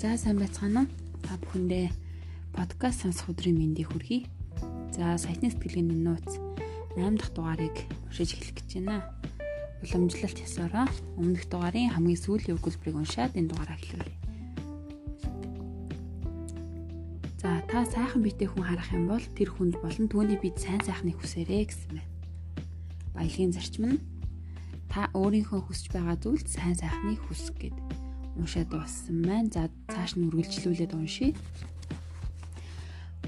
За сайн байцгаана уу? Та бүхэндээ подкаст сонсох өдрийн мэндийг хүргэе. За саяны сэтгэлгээний нууц 8 дахь дугаарыг уншиж эхлэх гэж байна. Уламжлалт ясаараа өмнөх дугаарын хамгийн сүүлийн өгүүлбэрийг уншаад энэ дугаараа эхлүүлье. За та сайхан биетэй хүн харах юм бол тэр хүнд болон түүний бид сайн сайхныг хүсээрэй гэсэн байна. Баялагын зарчим нь та өөрийнхөө хүсэж байгаа зүйлд сайн сайхныг хүсэх гэдэг уншаад дууссан маань. За цааш нь үргэлжлүүлээд уншийе.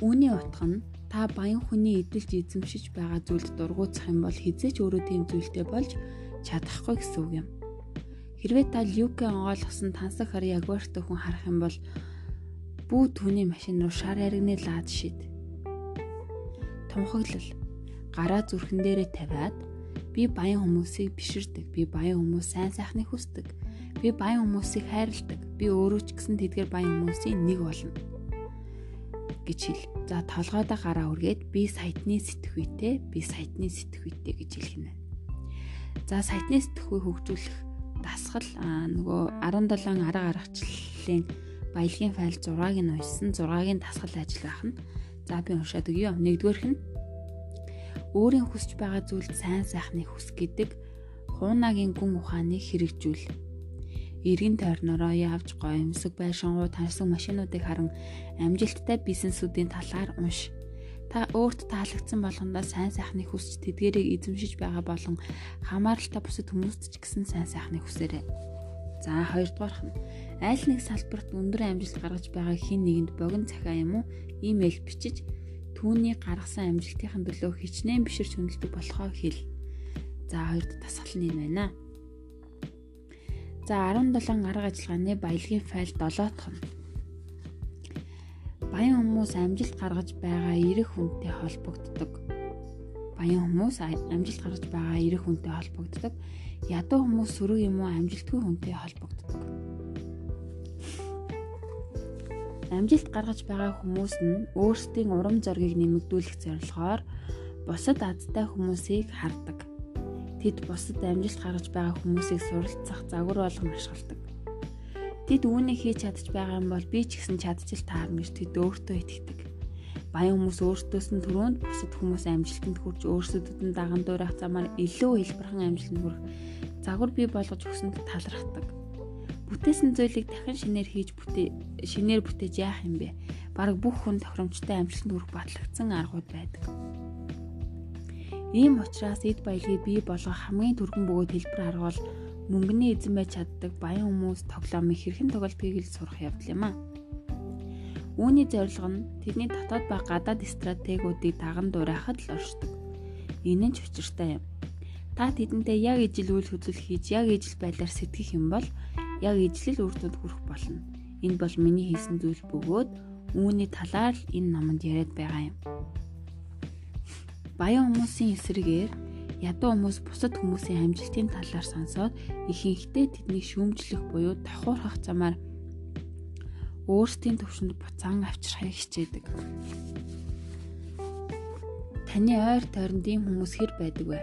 Үүний утга нь та баян хүний эдэлж эзэмшиж байгаа зүйлд дургуутсах юм бол хизээч өөрөө тийм зүйлтэй болж чадахгүй гэсэн үг юм. Хэрвээ та Люкэ онгойлгосон тансаг хар ягвартай хүн харах юм бол бүү түүний машин руу шар яригны лаад шид. Тунхаглал. Гараа зүрхэн дээрээ тавиад би баян хүмүүсийг биширдэг. Би баян хүмүүс сайн сайхныг хүсдэг Би баян хүмүүсийг хайрладаг. Би өөрөө ч гэсэн тэдгээр баян хүмүүсийн нэг болно гэж хэл. За толгойдоо гараа үргээд би сайтны сэтгвэтэй, би сайтны сэтгвэтэй гэж хэлэх нь. За сайтны сэтгвээ хөгжүүлэх дасгал нөгөө 17 арга аргачлалын баялагын файл 6-ыг нь уншсан 6-гийн дасгал ажил байх нь. За би уншаад өгье. Нэгдүгээрх нь өөрийн хүсэж байгаа зүйлд сайн сайхныг хүс гэдэг хуунагийн гүн ухааныг хэрэгжүүл эргэн тойрноороо явж гоёмсог байшингуу таньсан машинуудыг харан амжилттай бизнесүүдийн талаар унш. Та өөрт таалагдсан болгондоо сайн сайхныг хүсч тэдгэрийг эзэмшиж байгаа болон хамааралтай бусад хүмүүст ч гэсэн сайн сайхныг хүсээрэй. За хоёрдугаарх нь аль нэг салбарт өндөр амжилт гаргаж байгаа хин нэгэнд богино цахиа юм уу имэйл бичиж түүний гаргасан амжилтын төлөө хичнээн биширч хөндлөдөг болохоо хэл. За хоёрд дасгал нь энэ байна. За 17 арга ажиллагааны баялагын файл 7 дахь нь. Баян хүмүүс амжилт гаргаж байгаа эрэх хүнтэй холбогддог. Баян хүмүүс амжилт гаргаж байгаа эрэх хүнтэй холбогддог. Ядуу хүмүүс сөрөг юм уу амжилтгүй хүнтэй холбогддог. Амжилт гаргаж байгаа хүмүүс нь өөрсдийн урам зориг нэмэгдүүлэх зорилгоор бусад азтай хүмүүсийг хардаг Тэд бусад амжилт гаргаж байгаа хүмүүсийг суралцах загвар болгон ашигладаг. Тэд үүнийг хийж чадчих байгаа юм бол би ч гэсэн чадчих таарна гэж тэд өөртөө итгэдэг. Баян хүмүүс өөртөөс нь түрүүнд бусад хүмүүс амжилтанд хүрч өөрсдөд нь даган дуурайх замаар илүү хэлбэрхэн амжилтанд хүрэх загвар бий болгож өгсөнд талархдаг. Бүтээсэн зүйлийг дахин шинээр хийж бүтээ шинээр бүтээж яах юм бэ? Бараг бүх хүн тохиромжтой амжилтанд хүрэх батлагдсан аргууд байдаг. Ийм учраас эд баялагийг бий болгох хамгийн түргэн бөгөөд хэлбэр арга бол мөнгөний эзэн байж чаддаг баян хүмүүс тоглоомыг хэрхэн тоглодгийг л сурах явдал юм а. Үүний зорилго нь тэдний дотоод ба гадаад стратегиудыг даган дуурайхад л оршдог. Энэ нь ч учиртай юм. Та тэдэнтэй яг ижил үйл хөдлөл хийж яг ижил байдлаар сэтгэх юм бол яг ижлэл үр дүнд хүрэх болно. Энэ бол миний хийсэн зүйл бөгөөд үүний талаар л энэ номонд яриад байгаа юм баян хүмүүсийн эсрэгээр ядуу хүмүүс бусад хүмүүсийн амжилтын талаар сонсоод ихэнхдээ тэднийг шүүмжлэх буюу давхуурхах замаар өөрсдийн төвшөнд буцаан авчрахыг хичээдэг. Таны ойр тойронд ийм хүмүүс хэр байдаг вэ?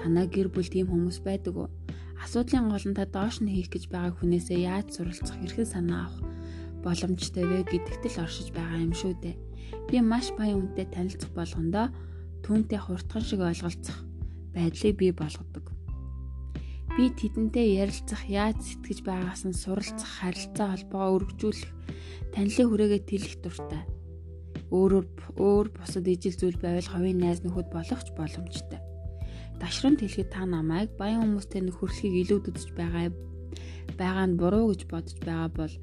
Танай гэр бүл тийм хүмүүс байдаг уу? Асуудлын гол нь та доош нь хийх гэж байгаа хүнээсээ яаж суралцах, хэрхэн санаа авах боломжтой вэ гэдэгт л оршиж байгаа юм шүү дээ. Би маш баян хүнтэй танилцах болгондоо түүнтэй хурдхан шиг ойлголцох байдлыг бий болгодог. Би тэдэнтэй ярилцах, яаж сэтгэж байгаас нь суралцах, харилцаа холбоо өргөжүүлэх, танилын хүрээгээ тэлэх дуртай. Өөрөөр өөр бусад ижил зүйл байвал ховын найз нөхөд болох ч боломжтой. Дашрамт хэлэхэд та намайг баян хүмүүстэй нөхөрлөхийг илүүд үзэж байгаа байгаа нь буруу гэж бодож байгаа бол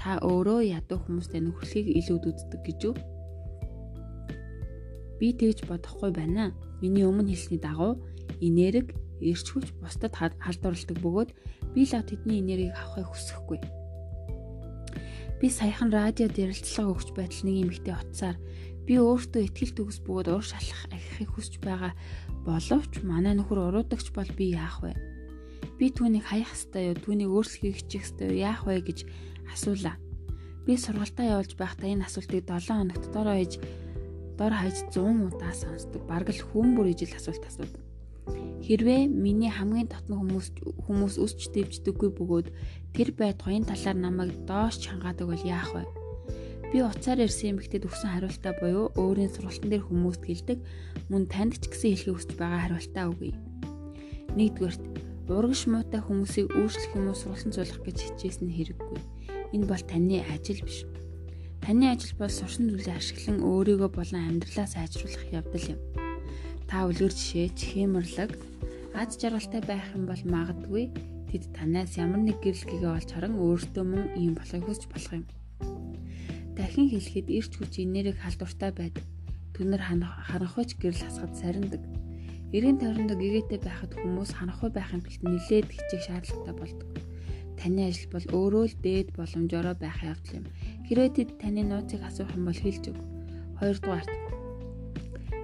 та өөрөө ядуу хүмүүстэй нөхөрлөхийг илүүд үздэг гэж үү? Би тэгж бодохгүй байна. Миний өмнө хэлсний дагуу энерги эрчхүүч бусдад халдварладаг бөгөөд би л тэдний энергийг авахыг хүсэхгүй. Би саяхан радиод ярилцлага өгч байтал нэг эмэгтэй утсаар би өөртөө ихтгэл төгс бөгөөд уур шалах ахихыг хүсэж байгаа боловч манай нөхөр уруудагч бол би яах вэ? Би түүнийг хаях ёстой юу? Түүнийг өөрчлөхийг хичих юу? Яах вэ гэж асуулаа. Би сургалтаа явуулж байхдаа энэ асуултыг 7 хоногт доороо хийж дор хаяж 100 удаа сонсдог. Бараг л хүн бүр ижил асуулт асуудаг. Хэрвээ миний хамгийн татна хүмүүс хүмүүс өсч дэвждэггүй бөгөөд тэр байд гоён талаар намайг доош чангаадаг бол яах вэ? Би уцаар ирсэн эмэгтэйд өгсөн хариултаа буюу өөрийн сургалтын дээр хүмүүст хэлдэг мөн танд ч гэсэн хэлхийг хүсэж байгаа хариултаа өгье. Нэгдүгээрт урагш муутай хүмүүсийг өөрчлөх юм уу сургалтын цуулах гэж хичээсэн хэрэггүй. Энэ бол таны ажил биш. Таны ажил бол сурсан зүйлээ ашиглан өөрийгөө болон амьдралаа сайжруулах явдал юм. Та үлгэр жишээ, хэмэрлэг, аз жаргалтай байх юм бол магадгүй тэд танаас ямар нэг гэрэлтгийг олж харан өөртөө мөн ийм болохыг хүсч болох юм дахин хэлэхэд эрч хүч энерги халдвартай байдаг. Түнэр харанхуйч гэрэл хасгад сарндаг. Эрийн тойрондоо гэгээтэй байхад хүмүүс ханахгүй байх юм гэлт нилээд хичээх шаардлагатай болдог. Таны ажил бол өөрөө л дээд боломжоор байх явдал юм. Хэрвээ тэд таны нууцыг асуух юм бол хэлж өг. Хоёрдугаарт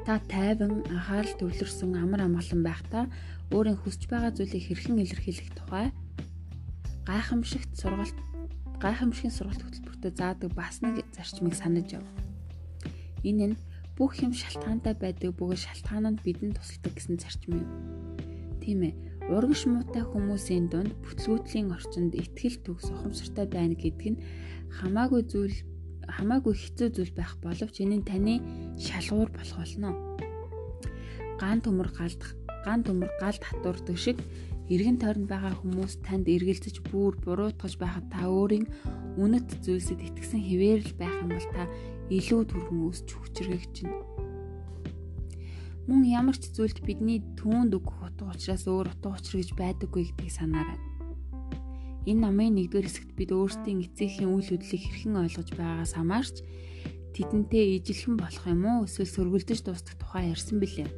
та тайван анхаарал төвлөрсөн амар амгалан байхдаа өөрийн хүсэж байгаа зүйлийг хэрхэн илэрхийлэх тухай гайхамшигт сургалт гайхамшигын сургалт хөтөлбөртөө заадаг бас нэг зарчмыг санаж яв. Энэ нь бүх юм шалтгаантай байдаг бөгөөд шалтгаан нь бидэнд тусалдаг гэсэн зарчим юм. Тийм ээ. Урагш муутай хүмүүсийн дунд бүтлгүүтлийн орчинд ихтгэл төгс ухамсартай байна гэдг нь хамаагүй зүйл хамаагүй хэцүү зүйл байх боловч энэ нь таны шалгуур болох болно. Ган төмөр галдах, ган төмөр галд хатуурдаг шиг эргэн тойронд байгаа хүмүүс танд эргэлзэж бүр буруутгаж байхад та өөрийн үнэт зүйлсэд итгэсэн хэвээр л байх юм бол та илүү түргэн өсч хүчрэгч чинь. Мөн ямар ч зүйлд бидний түүнд өгөх утга учраас өөр утга учир гэж байдаггүй гэдгийг санаарай. Энэ номын нэгдүгээр хэсэгт бид өөрсдийн эцэгхийн үйл хөдлөлийг хэрхэн ойлгож байгаагаас хамаарч тэдэнтэй ижилхэн болох юм уу эсвэл сөргөлдөж дуустах тухай ярьсан билээ.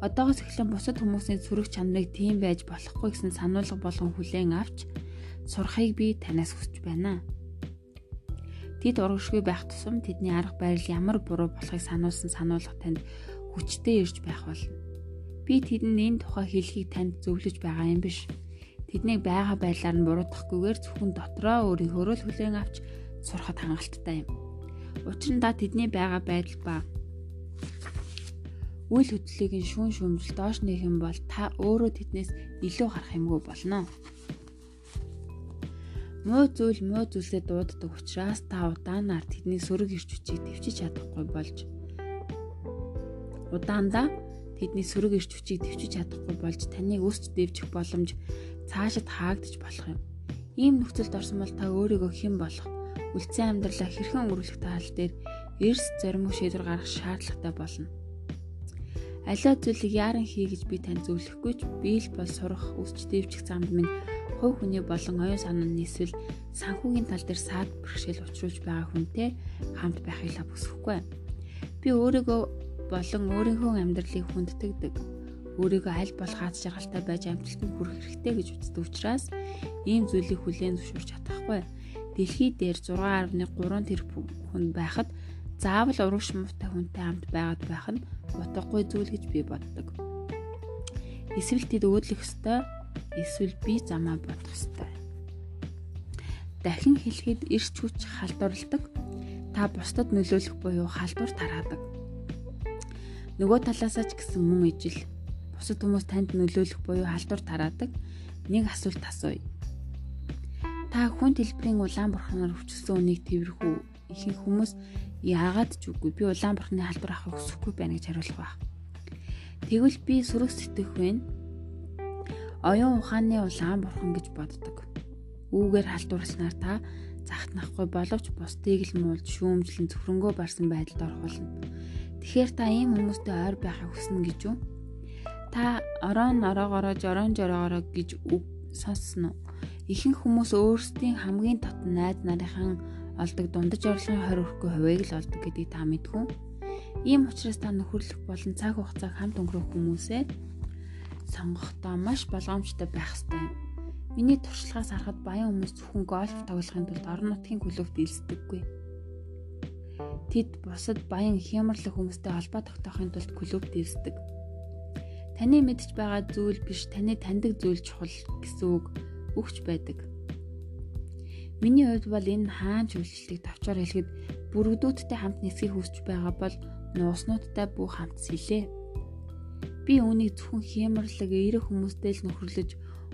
Одоогоос эхлэн бусад хүмүүсийн сүрэг чанарыг тийм байж болохгүй гэсэн сануулга болгон хүлээн авч сурахыг би танаас хүсэж байна. Тэд урагшгүй байх тусам тэдний арга барил ямар буруу болохыг сануулсан сануулга танд хүчтэй ирж байх болно. Би тэдэнд энэ тухай хэлхийг танд зөвлөж байгаа юм биш. Тэднийг байгаа байдлаар нь буруутгахгүйгээр зөвхөн дотроо өөрийнхөө л хүлээн авч сурахад хангалттай юм. Учир нь да тэдний байгаа байдал ба үйл хөдлөлийг нь шүүн шүүмжил доош нээх юм бол та өөрөө тэднээс илүү харах юмгүй болно. Муу зүйл муу зүйлсээ дууддаг учраас та удаанаар тэдний сөрөг ирч хүчийг төвчиж чадахгүй болж удаандаа тэдний сөрөг ирч хүчийг төвчиж чадахгүй болж таныг өсч дэвжих боломж цаашид хаагдчих болох юм. Ийм нөхцөлд орсон бол та өөрийгөө хэн болох, үлцэн амьдралаа хэрхэн өнгөрүүлэх тал дээр эрс зоримог шийдвэр гаргах шаардлагатай болно. Аливаа зүйлийг яаран хий гэж би тань зөвлөхгүй ч би л бол сурах, өсч дэвчих замд минь хувь хүний болон оюун санааны эсвэл санхүүгийн тал дээр саад бэрхшээл учруулж байгаа хүнтэй хамт байхыг хүсэхгүй. Би өөрийгөө болон өөрийнхөө амьдралыг хүндэтгдэг. Өөрийгөө аль болох хаац жаргалтай байж амжилтанд хүрэх хэрэгтэй гэж үздэг учраас ийм зүйлийг хүлээн зөвшөөрч чадахгүй. Дэлхий дээр 6.3 тэрбум хүн байхад заавал урагш муутай хүнтэй хамт байгаад байх нь утгагүй зүйл гэж би боддог. Эсвэл тэд өөдлөх ёстой, эсвэл би замаа бодох ёстой. Дахин хэлэхэд эрч хүч халдварладаг. Та бусдад нөлөөлөх буюу халдвар тараадаг. Нөгөө талаасаа ч гэсэн мөн ижил бусад хүмүүс танд нөлөөлөх буюу халдвар тараадаг. Нэг асуулт асууя. Та хүн хэлбэрийн улаан бурхнаар өвчлсөн үнийг тэрхүү ихэнх хүмүүс яагаад ч үгүй би улаан бурхны халдвар авахыг хүсэхгүй байна гэж хариулах баг. Тэгвэл би сүрэг сэтгэх вэ? Оюун ухааны улаан бурхан гэж боддог. Үүгээр халдварласнаар та захтнахгүй боловч бусдыг л муулж шүүмжлэн зөвхөнгөө барсан байдалд орох болно. Тэгэхээр та ийм хүмүүстэй ойр байхыг хүснэ гэж үү? Та орон ороогоороо жорон жороогоороо гэж үг сонссон уу? Ихэнх хүмүүс өөрсдийн хамгийн татан найз нарынхан олдог дундаж орлогын 20 хүрэхгүй хувийг л олдог гэдгийг та мэдгүй. Ийм учраас та нөхөрлөх болон цаг хугацааг хамт өнгөрөх хүмүүсээ сонгохдоо маш болгоомжтой байх ёстой. Миний туршлагаас харахад баян хүмүүс зөвхөн гольф тоглохын тулд орон нутгийн клубт элсдэггүй. Тэд бусад баян хямралх хүмүүстэй холбоо тогтоохын тулд клубт элсдэг. Таны мэдж байгаа зүйл биш, таны таньдаг зүйл чухал гэсэн үг өгч байдаг. Миний хувьд бол энэ хаан чөлөлтийг товчоор хэлэхэд бүрэгдүүдтэй хамт нисхийг хүсэж байгаа бол нууснуудтай бүх хамт сэлээ. Би үүнийг зөвхөн хямрлаг эерэг хүмүүстэй л нөхөрлөж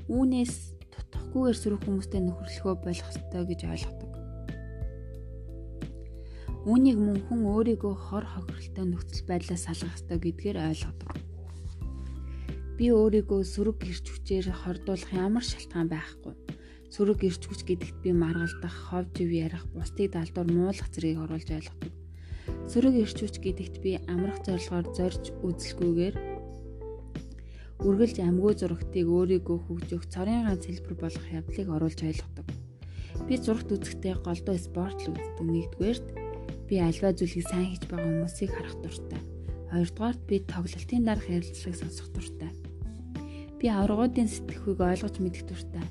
үүнээс тутахгүйгээр сөрөг хүмүүстэй нөхөрлөхөө болох ёстой гэж ойлгодог. Үүнийг мөн хүн өөрийгөө хор хохиролтой нөхцөл байдлаас салгах ёстой гэдгээр ойлгодог. Би өөрийгөө сөрөг гэрч хүчээр хордуулах ямар шалтгаан байхгүй. Сөрөг гэрч хүч гэдэгт би маргалдах, ховж ив ярих, бусдыг далдуур муулах зэргийг оруулж ойлгодог. Сөрөг гэрч хүч гэдэгт би амрах зорилгоор зорж үзэлгүйгээр үргэлж амьгүй зурагтыг өөрийгөө хөгжих цорын ганц хэлбэр болох явдлыг оруулж ойлгодог. Би зурагт үзэхдээ голдоо спорт л үздэг. Нэгдүгээрт би альва зүйлийг сайн хийж байгаа хүмүүсийг харах дуртай. Хоёрдугаарт би тоглолтын дараах ярилцлагыг сонсох дуртай. Би аврагуудын сэтгэхүйг ойлгож мэдэх дуртай.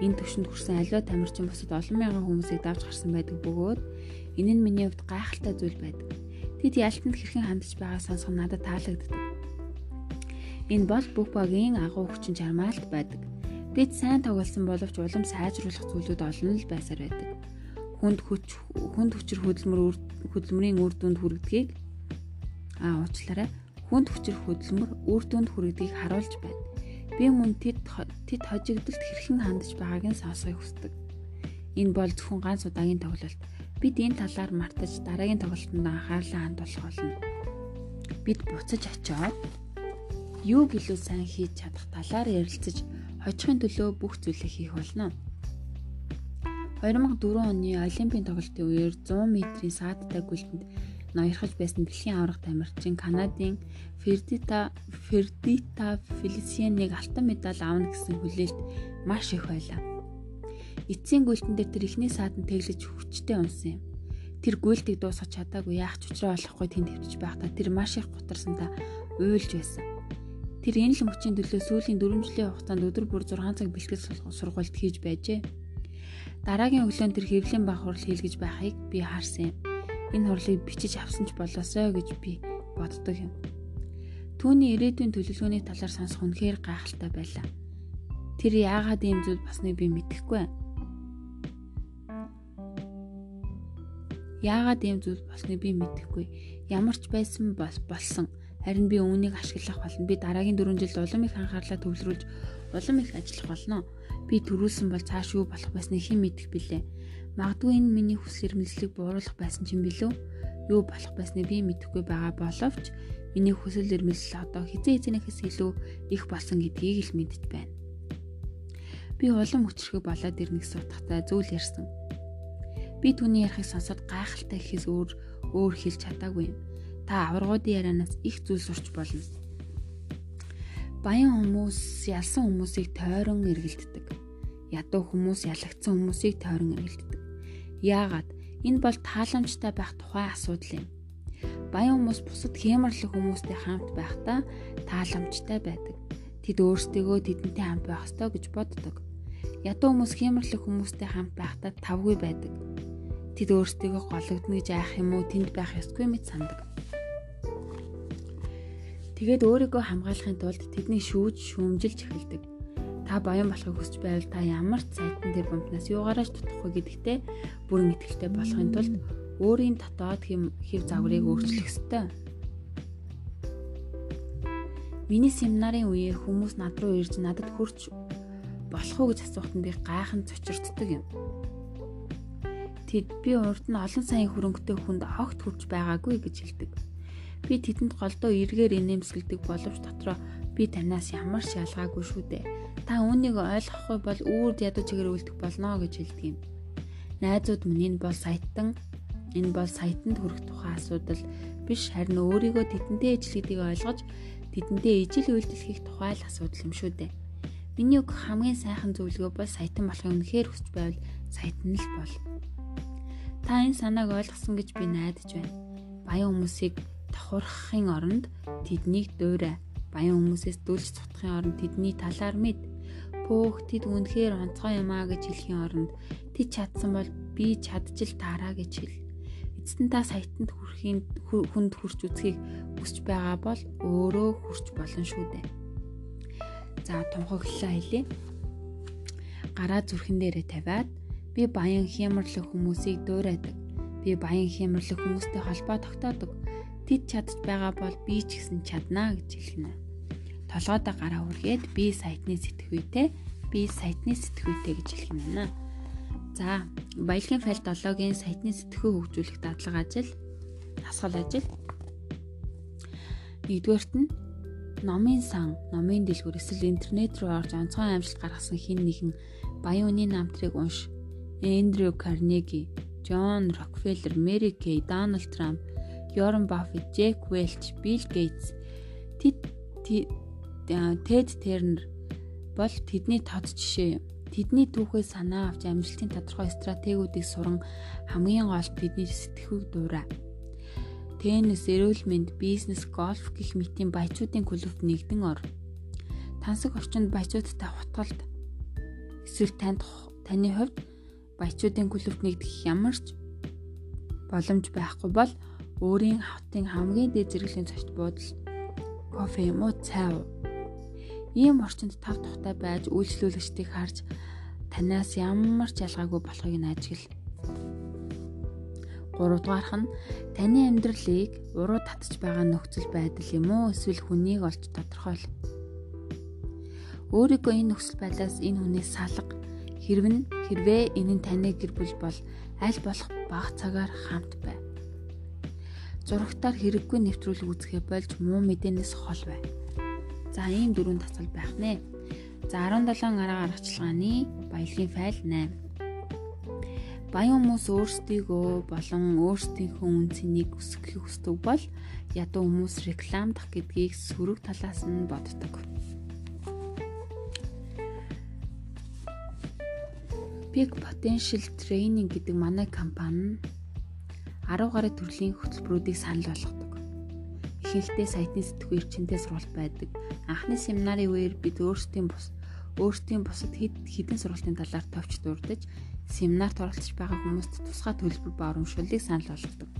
Энэ төвшөнд хүрсэн альва тамирчин бусад олон мянган хүмүүсийг давж гарсан байдаг бөгөөд энэ нь миний хувьд гайхалтай зүйл байдаг. Тэд ялтанд хэрхэн хандж байгааг сонсох надад таалагддаг. Энэ бол бүх багийн агуу хүчин чармаалт байдаг. Бид сайн тоглосон боловч улам сайжруулах зүйлүүд олон л байсаар байдаг. Хүнд хүч хүнд хүчээр хөдөлмөр хөдөлмөрийн үр дүнд хүргэдгийг аа уучлаарай. Хүнд хүчээр хөдөлмөр үр дүнд хүргэдгийг харуулж байна. Би мөн тэд тэд хожигдолд хэрхэн хандж байгааг нь сонсохыг хүсдэг. Энэ бол зөвхөн ганц удаагийн тоглолт. Бид энэ талаар мартаж дараагийн тоглолтод анхаарлаа хандуулах болно. Бид буцаж очиод юуг илүү сайн хийж чадах талаар ярилцаж хожихын төлөө бүх зүйлээ хийх болно. 2004 оны Олимпийн тоглолтын үеэр 100 м-ийн саадтай гүйлтэнд ноёрхож байсан дэлхийн аврах тамирчин Канадын Фердита Фердита Фелисианыг алтан медаль авна гэсэн хүлээлт маш их байлаа. Эцсийн гүйлтэн дээр тэр ихний саатанд тэглэж хүчтэй унсан юм. Тэр гүйлтийг дуусгах чадаагүй яах ч учраа болохгүй тэнд хэвчж байхдаа тэр маш их гутарсандаа уйлж байсан. Тэр энэ л мөчийн төлөө сүүлийн 4 жилийн хугацаанд өдөр бүр 6 цаг бэлтгэл сургалт хийж байжээ. Дараагийн өглөөнд тэр хэвлийн баг хурал хийлгэж байхыг би харсан юм. Энэ хурлыг бичиж авсан ч болоосоо гэж би боддог юм. Түүний ирээдүйн төлөвлөгөөний талаар сонсох үнэхээр гайхалтай байлаа. Тэр яагаад ийм зүйл басныг би мэдэхгүй байна. Яагаад ийм зүйл болсныг би мэдэхгүй. Ямар ч байсан болсон. Харин би үүнийг ашиглах болно. Би дараагийн 4 жилд улам их анхаарлаа төвлөрүүлж улам их ажиллах болно. Би төрүүлсэн бол цааш юу болох байсныг хэн мэдэх билээ. Магадгүй энэ миний хүсэл эрмэлзлийг бууруулах байсан ч юм билүү? Юу болох байсныг би мэдэхгүй байгаа боловч миний хүсэл эрмэлзэл одоо хизээ хизээнээс илүү их болсон гэдгийг л мэдэж байна. Би улам өчрхөг болоод ирнэ гэсэн утгатай зүйл ярьсан. Би түүний ярихыг сонсоод гайхалтай гэхээс өөр өөр хэлж чадаагүй юм та аваргуудын ярианаас их зүйл сурч болно. Баян хүмүүс ялсан хүмүүсийг тойрон эргэлддэг. Ядуу хүмүүс ялагдсан хүмүүсийг тойрон эргэлддэг. Яагаад? Энэ бол тааламжтай байх тухай асуудал юм. Баян хүмүүс бусад хямрлах хүмүүстэй хамт байхдаа тааламжтай байдаг. Тэд өөрсдөө тэдэнтэй хамт байх ёстой гэж боддог. Ядуу хүмүүс хямрлах хүмүүстэй хамт байхдаа тавгүй байдаг. Тэд өөрсдөө гологдно гэж айх юм уу тэнд байх ёсгүй мэт сандаг. Тэгээд өөрийгөө хамгаалахын тулд тэднийг шүүж шүүмжилж эхэлдэг. Та баян болохыг хүсч байвал та ямар ч сайтан дээр бомбнаас юугаараач тутах вэ гэдэгтээ бүрэн итгэлтэй болохын тулд өөрийн дотоод хэв загварыг өөрчлөх ёстой. Миний семинарын үеэр хүмүүс над руу ирж надад хурц болох уу гэж асуухад би гайхан цочирддаг юм. Тэд би урд нь олон сая хөрөнгөтэй хүнд огт хүрч байгаагүй гэж хэлдэг. Би тэдэнд голдоо эргээр инээмсгэлдэг боловч дотроо би танаас ямар ч ялгаагүй шүү дээ. Та үүнийг ойлгохгүй бол үүрд ядуу чигээр үлдэх болно гэж хэлдэг юм. Найзууд минь энэ бол саятан энэ бол саятанд хүрэх тухай асуудал биш харин өөрийгөө тэдэнтэй ижлэхийг ойлгож тэдэнтэй ижил үйлдэлхийг тухай л асуудал юм шүү дээ. Миний үг хамгийн сайхан зөвлөгөө бол саятан болохыг үнэхээр хүсч байвал саятан л бол. Та энэ санааг ойлгосон гэж би найдаж байна. Баян хүмүүсийг давхархахын оронд тэднийг дуурай. Баян хүмүүсээс дүлж цутхын оронд тэдний талаар мэд. Пөөх тэд үнэхээр онцгой юм а гэж хэлхийн оронд тэд чадсан бол би чадчих таараа гэж хэл. Эцэст та саятанд хүрэхийн хүнд хүрч үзхийг хүсч байгаа бол өөрөө хүрч болно шүү дээ. За тунхаглалаа хэлье. Гараа зүрхэн дээрээ тавиад би баян хямрлах хүмүүсийг дуурайдаг. Би баян хямрлах хүмүүстэй холбоо тогтоодог тэд чадж байгаа бол би ч гэсэн чаднаа гэж хэлнэ. толгойдоо гараа үргээд би сайтны сэтгвэтэй би сайтны сэтгвэтэй гэж хэлэх юм байна. За, баялагын файл 7-гийн сайтны сэтгхүү хөгжүүлэх дадлага ажил, хасгал ажил. Нэгдүгээрт нь номын сан, номын дэлгүүр эсвэл интернет рүү орж онцгой амжилт гаргасан хин нэгэн баян үний намтрыг унш. Эндрю Карнеги, Джон Рокфеллер, Мэри Кей, Дональд Трамп, Йорн Баффет, Джек Велч, Билл Гейтс тэд Тед Тернер бол тэдний тод жишээ юм. Тэдний түүхээ санаа авч амжилтын тодорхой стратегиудыг суран хамгийн гол тэдний сэтгэхүйг дуурай. Теннис, эрүүл мэнд, бизнес, гольф гэх мэтийн баячуудын клубт нэгдэн ор. Тансаг орчинд баячуудтай хутгалд эсвэл танд таны хувьд баячуудын клубт нэгдэх ямар ч боломж байхгүй бол өөрийн хавтын хамгийн дээд зэрэглэлийн цогт буудал кофе юм уу цай уу ийм орчинд тав тухтай байж үйлчлүүлэгчдийг харж танаас ямар ч ялгаагүй болохыг нь ажигл. 3 дугаарх нь таны амьдралыг уруу татж байгаа нөхцөл байдал юм уу эсвэл хүнийг олж тодорхойл. Өөрийгөө энэ нөхцөл байдлаас энэ хүнээс салга. Хэрвэн хэрвээ энэ нь таны гэр бүл бол аль болох бага цагаар хамт бай. Зурагтаар хэрэггүй нэвтрүүлэг үзэхэ болж муу мэдээнээс хол бай. За ийм дөрвөн тасгал байх нэ. За 17 арга аргачлалгааны баялагын файл 8. Баян хүмүүс өөрсдийгөө болон өөрсдийнхөө үнцнийг өсгөхийг хүсдэг бол ядуу хүмүүс рекламдах гэдгийг сөрөг талаас нь боддог. Peak Potential Training гэдэг манай компани 10 гаруй төрлийн хөтөлбөрүүдийг санал болгодог. Ихэнхдээ сайтны сэтгүү эрчимтэй сургалт байдаг. Анхны семинарын үеэр бид өөрсдийн бус өөрсдийн бусад хэд хэдэн сургалтын талаар товч дурдж семинарт оролцож байгаа хүмүүст тусгай төлбөр ба урамшууллыг санал болгодог.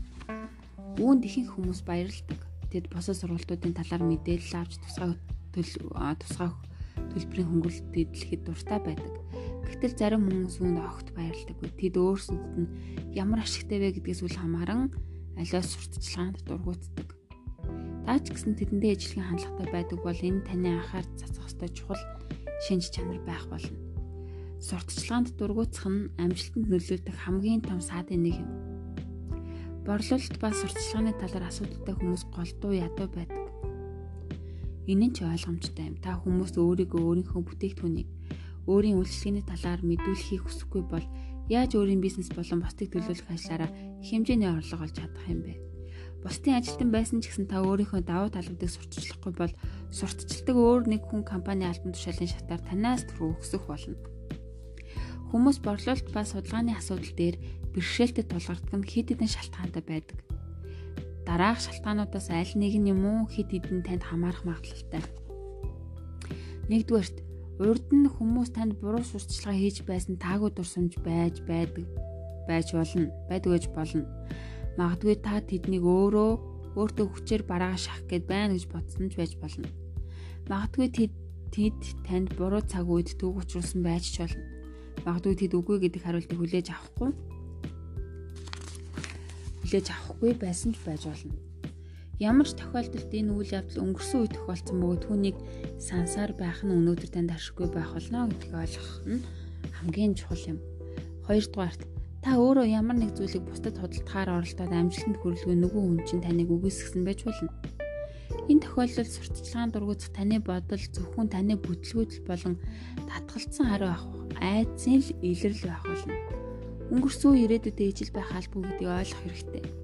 Үүнд ихэнх хүмүүс баярлдаг. Тэд бусад сургалтуудын талаар мэдээлэл авч тусгай тусгай төлбөрийн хөнгөлөлт дэлгэхэд дуртай байдаг. Гэвтэл зарим хүмүүс үүнд огт баярлдаггүй. Тэд өөрсдөд нь ямар ашигтай вэ гэдгээс үл хамааран аливаа сурталчилгаанд дургуутдаг. Даач гэсэн тэдэндээ ижлэхэн хандлагатай байдаг бол энэ таны анхаар цацах ёстой чухал шинж чанар байх болно. Сурталчилгаанд дургуутсах нь амжилтанд нөлөөлдөг хамгийн том саадын нэг юм. Борлуулалт ба сурталчилгааны талаар асуудалтай хүмүүс голдуу ядуу байдаг. Энэ нь ч ойлгомжтой юм. Та хүмүүс өөрийгөө өөрийнхөө бүтээгдэхүүнийг өөрийн үйлчлэгээний талаар мэдүүлэхийг хүсэхгүй бол яаж өөрийн бизнес болон бусдыг төлөөлөх ажлаараа хэмжээний орлого олж чадах юм бэ? Бусдын ажилтан байсан ч гэсэн та өөрийнхөө давуу талуудыг сурталчлахгүй бол сурталчилдаг өөр нэг хүн компани албан тушаалын шатаар танаас түрүү өгсөх болно. Хүмүүс борлуулалт ба судалгааны асуудал дээр бэрхшээлтэд тулгардаг нь хэд хэдэн шалтгаантай байдаг. Дараах шалтгаануудаас аль нэг нь юм уу хэд хэдэн танд хамаарах магадлалтай. Нэгдүгээрт урд нь хүмүүс танд буруу сурталчилгаа хийж байсан таагүй дурсамж байж байдаг байж болно байдаг гэж болно Магадгүй та тэднийг өөрөө өөртөө хүчээр бараа шах гэд байна гэж бодсон ч байж болно. Магадгүй тэд тэд танд буруу цаг үед төг учруулсан байж ч болно. Магадгүй тэд үгүй гэдэг хариултыг хүлээж авахгүй хүлээж авахгүй байсан ч байж болно. Ямар ч тохиолдолд энэ үйл явдал өнгөрсөн үе тохиолдсон бөгөөд түүнийг сансаар байх нь өнөөдөр танд ашиггүй байх болно гэдгийг ойлгох нь хамгийн чухал юм. Хоёрдугаарт Та өөрөө ямар нэг зүйлийг бусдад худалдахаар оролдоод амжилтанд хүрэхгүй нөгөө хүн чинь таныг үгүйсгсэн байж болно. Энэ тохиолдолд сурталчилгаан дургуутах таны бодол зөвхөн таны бүтлгүүтэл болон татгалцсан хариу авах айдсын л илэрл байх болно. Өнгөрсөн ирээдүйдээ ижил байх албагүй гэдгийг ойлгох хэрэгтэй.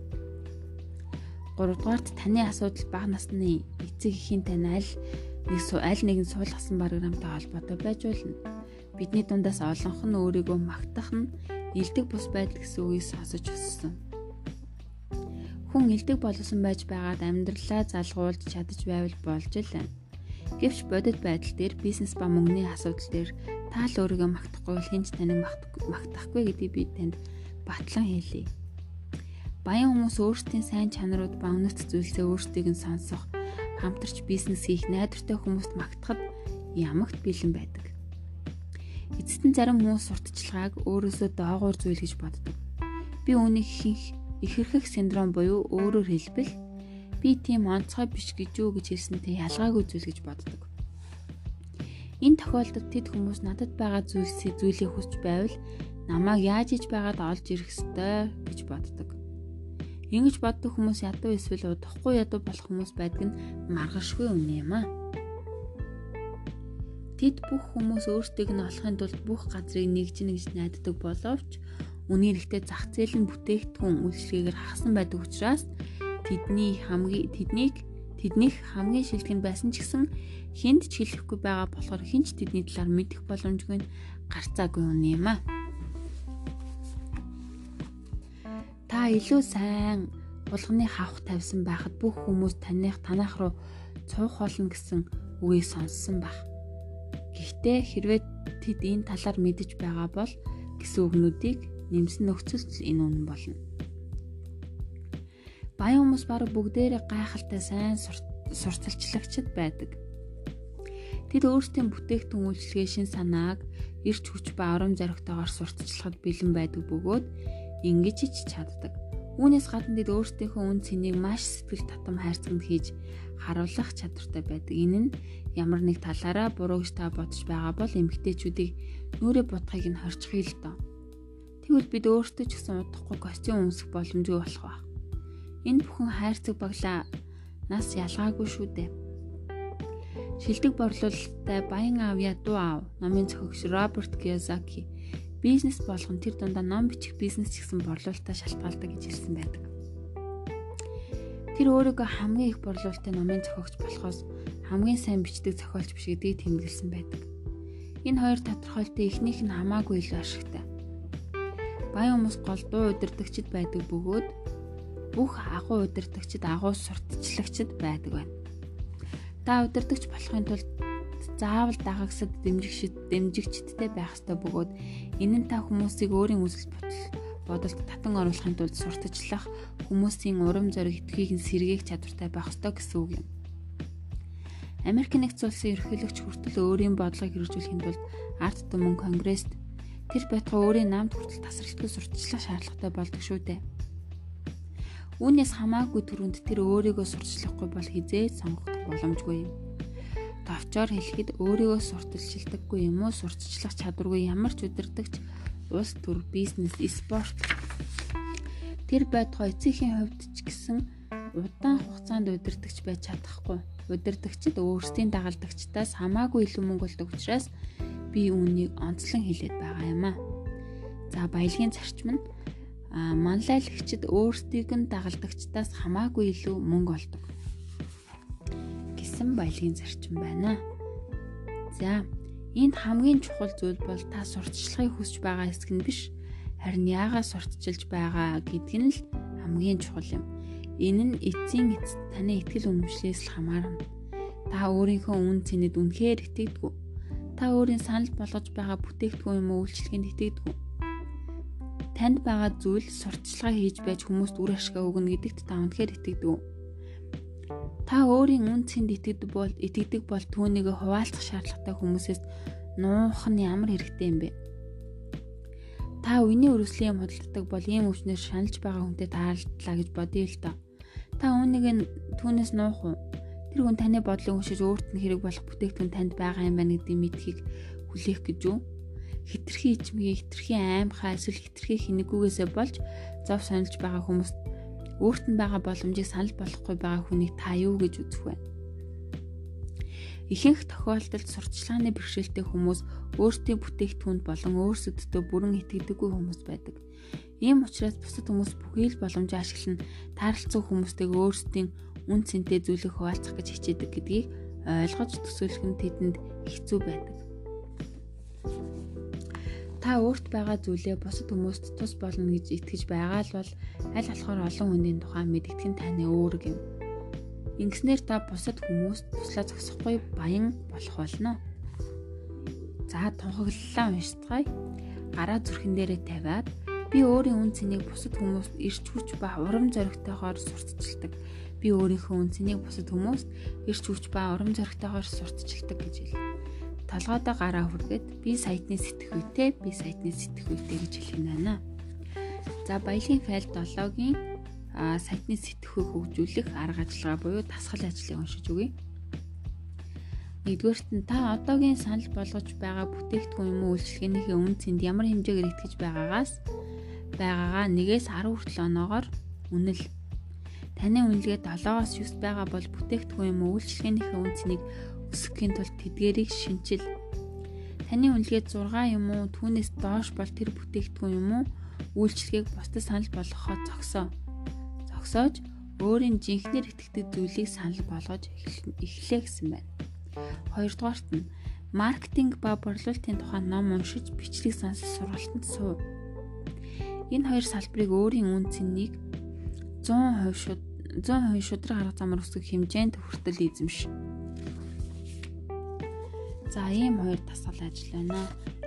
3 дугаарт таны асуудал бага насны эцэг эхийн тань аль нэг аль нэгэн суулгасан програмтай холбоотой байж болно. Бидний дундаас олонх нь өөрийгөө магтах нь элдэг бус байдал гэсэн үгийг сонсож өссөн. Хүн элдэг болсон байж байгаад амьдралаа залгуулж чадаж байвал болж л байна. Гэвч бодит байдал дээр бизнес ба мөнгөний асуудал дээр таал өөрийгөө магтахгүй бол хинч таныг магтахгүй гэдгийг би танд батлан хэлье. Баян хүмүүс өөрсдийн сайн чанарууд ба үнэт зүйлсээ өөрсдийг нь сонсох, хамтарч бизнес хийх найдвартай хүмүүст магтахад ямагт бэлэн байдаг. Эцэст нь зарим хүмүүс сурталчилгааг өөрөөсөө доогуур зүйл гэж боддог. Би үүнийг ихэнх ихэрхэх синдром буюу өөрөөр хэлбэл би тийм онцгой биш гэж юу гэж хэлсэнтэй ялгаагүй зүйл гэж боддог. Энэ тохиолдолд тэд хүмүүс надад байгаа зүйлсийг зүйлийг хүсч байвал намайг яаж иж байгаад олж ирэх ёстой гэж боддог. Ингэж боддог хүмүүс ядуу эсвэл удахгүй ядуу болох хүмүүс байдаг нь маргашгүй үнэ юм аа. Тэд бүх хүмүүс өөрсдийг нь олохын тулд бүх газрыг нэгж нэгж найддаг боловч үнээр ихтэй зах зээл нь бүтээгдэхүүн үйлчлэгээр хагасан байдаг учраас тэдний хамгийн тэднийг тэднийх хамгийн шилдэг нь байсан ч гэсэн хинт ч хэлэхгүй байгаа болохоор хинч тэдний талаар мэдэх боломжгүй нь гарцаагүй үнэ юм аа. Та илүү сайн булганы хавх тавьсан байхад бүх хүмүүс таних танах руу цуух болно гэсэн үгийг сонссон баг. Гэхдээ хэрвээ тэд энэ талаар мэдэж байгаа бол гэсэн үгнүүдийг нэмсэн нөхцөлд энэ үнэн болно. Баян хүмүүс баг бүгдээрээ гайхалтай сайн сурталчлагчд байдаг. Тэд өөрсдийн бүтээгдэхүүн үйлчлэгээ шин санааг эрч хүч ба урам зоригтойгоор сурталчлахад бэлэн байдаг бөгөөд ингэж ч чаддаг. Үүнээс гадна тэд өөрсдийнхөө үн цэнийг маш сэтгэл татам хайрцагт хийж харуулах чадвартай байдаг. Энэ нь ямар нэг талаараа буруу гэж та бодож байгаа бол эмгтээчүүдийг нүрэ будахыг нь хорчихъя л доо. Тэгвэл бид өөрсдөө ч гэсэн удахгүй костюм өмсөх боломжгүй болох ба. Энэ бүхэн хайрцаг баглаа нас ялгаагүй шүү дээ. Шилдэг борлуулалттай Баян аав ядуу аав номын зохиогч Роберт Кiyosaki бизнес болгон тэр дундаа ном бичих бизнес ч гэсэн борлуулалтаа шалтгаалдаг гэж хэлсэн байдаг. Тэр өөрийгөө хамгийн их борлуулалтын номын зохиогч болохоос хамгийн сайн бичдэг зохиолч биш гэдгийг тэмдэглэсэн байдаг. Энэ хоёр тодорхойлолтын эхнийх нь хамаагүй илүү ашигтай. Баян хүмүүс гол дуу удирдагчд байдаг бөгөөд бүх агуу удирдагчд агуу сурталчлагчд байдаг байна. Та удирдагч болохын тулд заавал дагагсад дэмжигчд дэмжигчдтэй байх ёстой бөгөөд энэ нь та хүмүүсийг өөрийн үзэл бодолд татан оруулахын тулд сурталчлах хүмүүсийн урам зориг итгэхийг нь сэргээх чадвартай байх ёстой гэсэн үг юм. Америк нэгдсэн улсын ерөнхийлөгч хүртэл өөрийн бодлогыг хэрэгжүүлэхийн тулд ард түмэн конгресст тэр байтугай өөрийн намд хүртэл тасралтгүй сурталчлах шаардлагатай болдог шүү дээ. Үүнээс хамаагүй түрүүнд тэр өөрийгөө сурталчлахгүй бол хизээ сонгох боломжгүй юм товчоор хэлэхэд өөрийгөө сурталчилдаггүй юм уу? Сурталчлах чадваргүй ямар ч удирдахч улс төр бизнес спорт. Тэр байтугай эцгийн хувьд ч гэсэн удаан хугацаанд удирдахч байж чадахгүй. Удирдагчид өөрсдийн дагалдагчдаас хамаагүй илүү мөнгө олдог учраас би үүнийг онцлон хэлээд байгаа юм аа. За баялагын зарчим нь манлайлагчид өөрсдийг нь дагалдагчдаас хамаагүй илүү мөнгө олдог гэсэн баялагын зарчим байна. За, энд хамгийн чухал зүйл бол та сурталчлагыг хүсэж байгаа хэсэг нь биш, харин яагаад сурталчилж байгаа гэдг нь л хамгийн чухал юм. Энэ нь эцсийн эцэд таны ихтгэл үнэмшлээс л хамаарна. Та өөрийнхөө үн цэнэд үнэхээр итгэдэггүй. Та өөрийн санал болгож байгаа бүтээгдэхүүн юм уу үйлчлэгэнд итгэдэггүй. Танд байгаа зүйл сурталчилгаа хийж байж хүмүүст үр ашиг өгнө гэдэгт та үнэхээр итгэдэг. Та өөрийн үн цэнд итгэдэг бол итгэдэг бол түүнийг хуваалцах шаардлагатай хүмүүсээс нуух нь ямар хэрэгтэй юм бэ? Та үений өрөслийн юм худалддаг бол ийм өвчнөр шаналж байгаа хүнтэй таарлаа гэж бодъё л доо. Та үүнийг түүнээс нуух уу? Тэр хүн таны бодлыг уншиж өөрт нь хэрэг болох бүтээгдэхүүн танд байгаа юм байна гэдгийг мэдхийг хүлээх гэж үү? Хитрхи ичмгийг, хитрхи аймхаа эсвэл хитрхи хинэггүйгээсээ болж зов сонилж байгаа хүмүүст өөрт нь байгаа боломжийг санал болгохгүй байгаа хүнийг та юу гэж үзэх вэ? Ихэнх тохиолдолд сурталчилгааны бэрхшээлтэй хүмүүс өөрсдийн бүтээгдэхүүнд болон өөрсөддөө бүрэн итгэдэггүй хүмүүс байдаг. Ийм учраас бусад хүмүүс бүхий л боломжийг ашиглан тааралцсан хүмүүстэйг өөрсдийн үн цэнтэй зүйлийг хуваалцах гэж хичээдэг гэдгийг ойлгож төсөөлөх нь тэдэнд хэцүү байдаг та өөрт байгаа зүйлээ бусад хүмүүст тус болно гэж итгэж байгаа л бол аль болохоор олон хүнийн тухай мэдгдэх нь таны өөрөг юм. Ингэснээр та бусад хүмүүст туслаа зогсохгүй баян болох болно. За тунхаглалаа уншицгаая. Гараа зүрхэн дээрээ тавиад би өөрийн үн цэнийг бусад хүмүүст ирч хүч ба урам зоригтойгоор сурталчилдаг. Би өөрийнхөө үн цэнийг бусад хүмүүст ирч хүч ба урам зоригтойгоор сурталчилдаг гэж хэлээ толгойдоо гараа хүргээд би сайтны сэтгүүтэй би сайтны сэтгүүтэй гэж хэлэх нь байна. За баялагын файл 7-гийн сайтны сэтгхүйг хөгжүүлэх арга ажиллагаа буюу дасгал ажлыг уншиж үгэй. Нэгдүгээрт нь та одоогийн санал болгож байгаа бүтээгдэхүүн юм уу үйлчлэгээнийхээ үн цэнд ямар хэмжээгээр итгэж байгаагаас байгаагаа 1-ээс 10 хүртэл оноогоор үнэл. Таны үнэлгээ 7-оос 9 байгаа бол бүтээгдэхүүн юм уу үйлчлэгээнийхээ үн цэнийг өсгөхийн тулд тэдгэрийг шинчил. Таны үнэлгээ 6 юм уу түүнээс доош бол тэр бүтээгдэхүүн юм уу үйлчлэгийг бусдад санал болгоход зогсоо. Зогсоож өөрийн жинхнэр итгэдэг зүйлийг санал болгож эхлэе гэсэн байна. Хоёрдугаарт нь маркетинг ба борлуулалтын тухай ном уншиж бичлэг сонсох сургалтанд суув. Энэ хоёр салбарыг өөрийн үн цэнийг 100% шууд 100% шудраг арга замаар өсгөх хэмжээнд хүртэл эзэмш. За ийм хоёр тасгал ажил байна.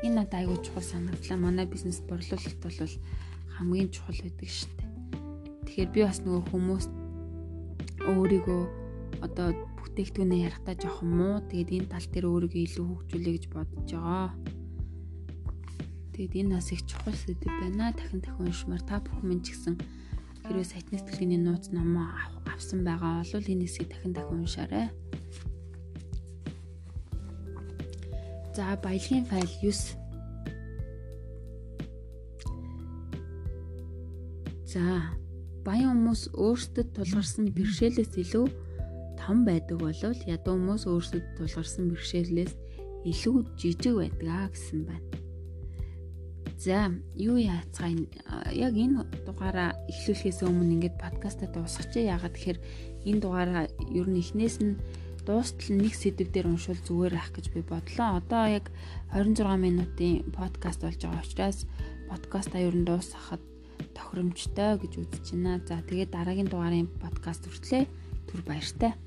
Энэ надад айгүй чухал санагдлаа. Манай бизнес борлуулалт бол хамгийн чухал байдаг шүү дээ. Тэгэхээр би бас нөгөө хүмүүс өөрийгөө одоо бүтээгдэхүүнээ ярихдаа жоохон муу. Тэгээд энэ тал дээр өөрийгөө илүү хөгжүүлэе гэж бодож байгаа. Тэгээд энэ бас их чухал сэдв байна. Дахин дахин уншмаар та бүхэн минь ч гэсэн хэрвээ сайтны сэтгэлгээний нууц номоо авсан байгаа бол энэ хэсгийг дахин дахин уншаарай. За баялагын файл 9 За баян хүмүүс өөрсдөд тулгарсан бэрхшээлээс илүү том байдаг бол ядуу хүмүүс өөрсдөд тулгарсан бэрхшээлээс илүү жижиг байдаг аа гэсэн байна. За юу яацгаа яг энэ дугаараа эхлүүлэхээс өмнө ингээд подкастаа дуусгачих. Ягаад тэгэхээр энэ дугаараа ер нь эхнээс нь дуустал нэг сэдв дээр уншвал зүгээр ах гэж би бодлоо. Одоо яг 26 минутын подкаст болж байгаа учраас подкастаа ер нь дуусгахад тохиромжтой гэж үзэж байна. За тэгээд дараагийн дугаарын подкаст хүртлээ түр баяртай.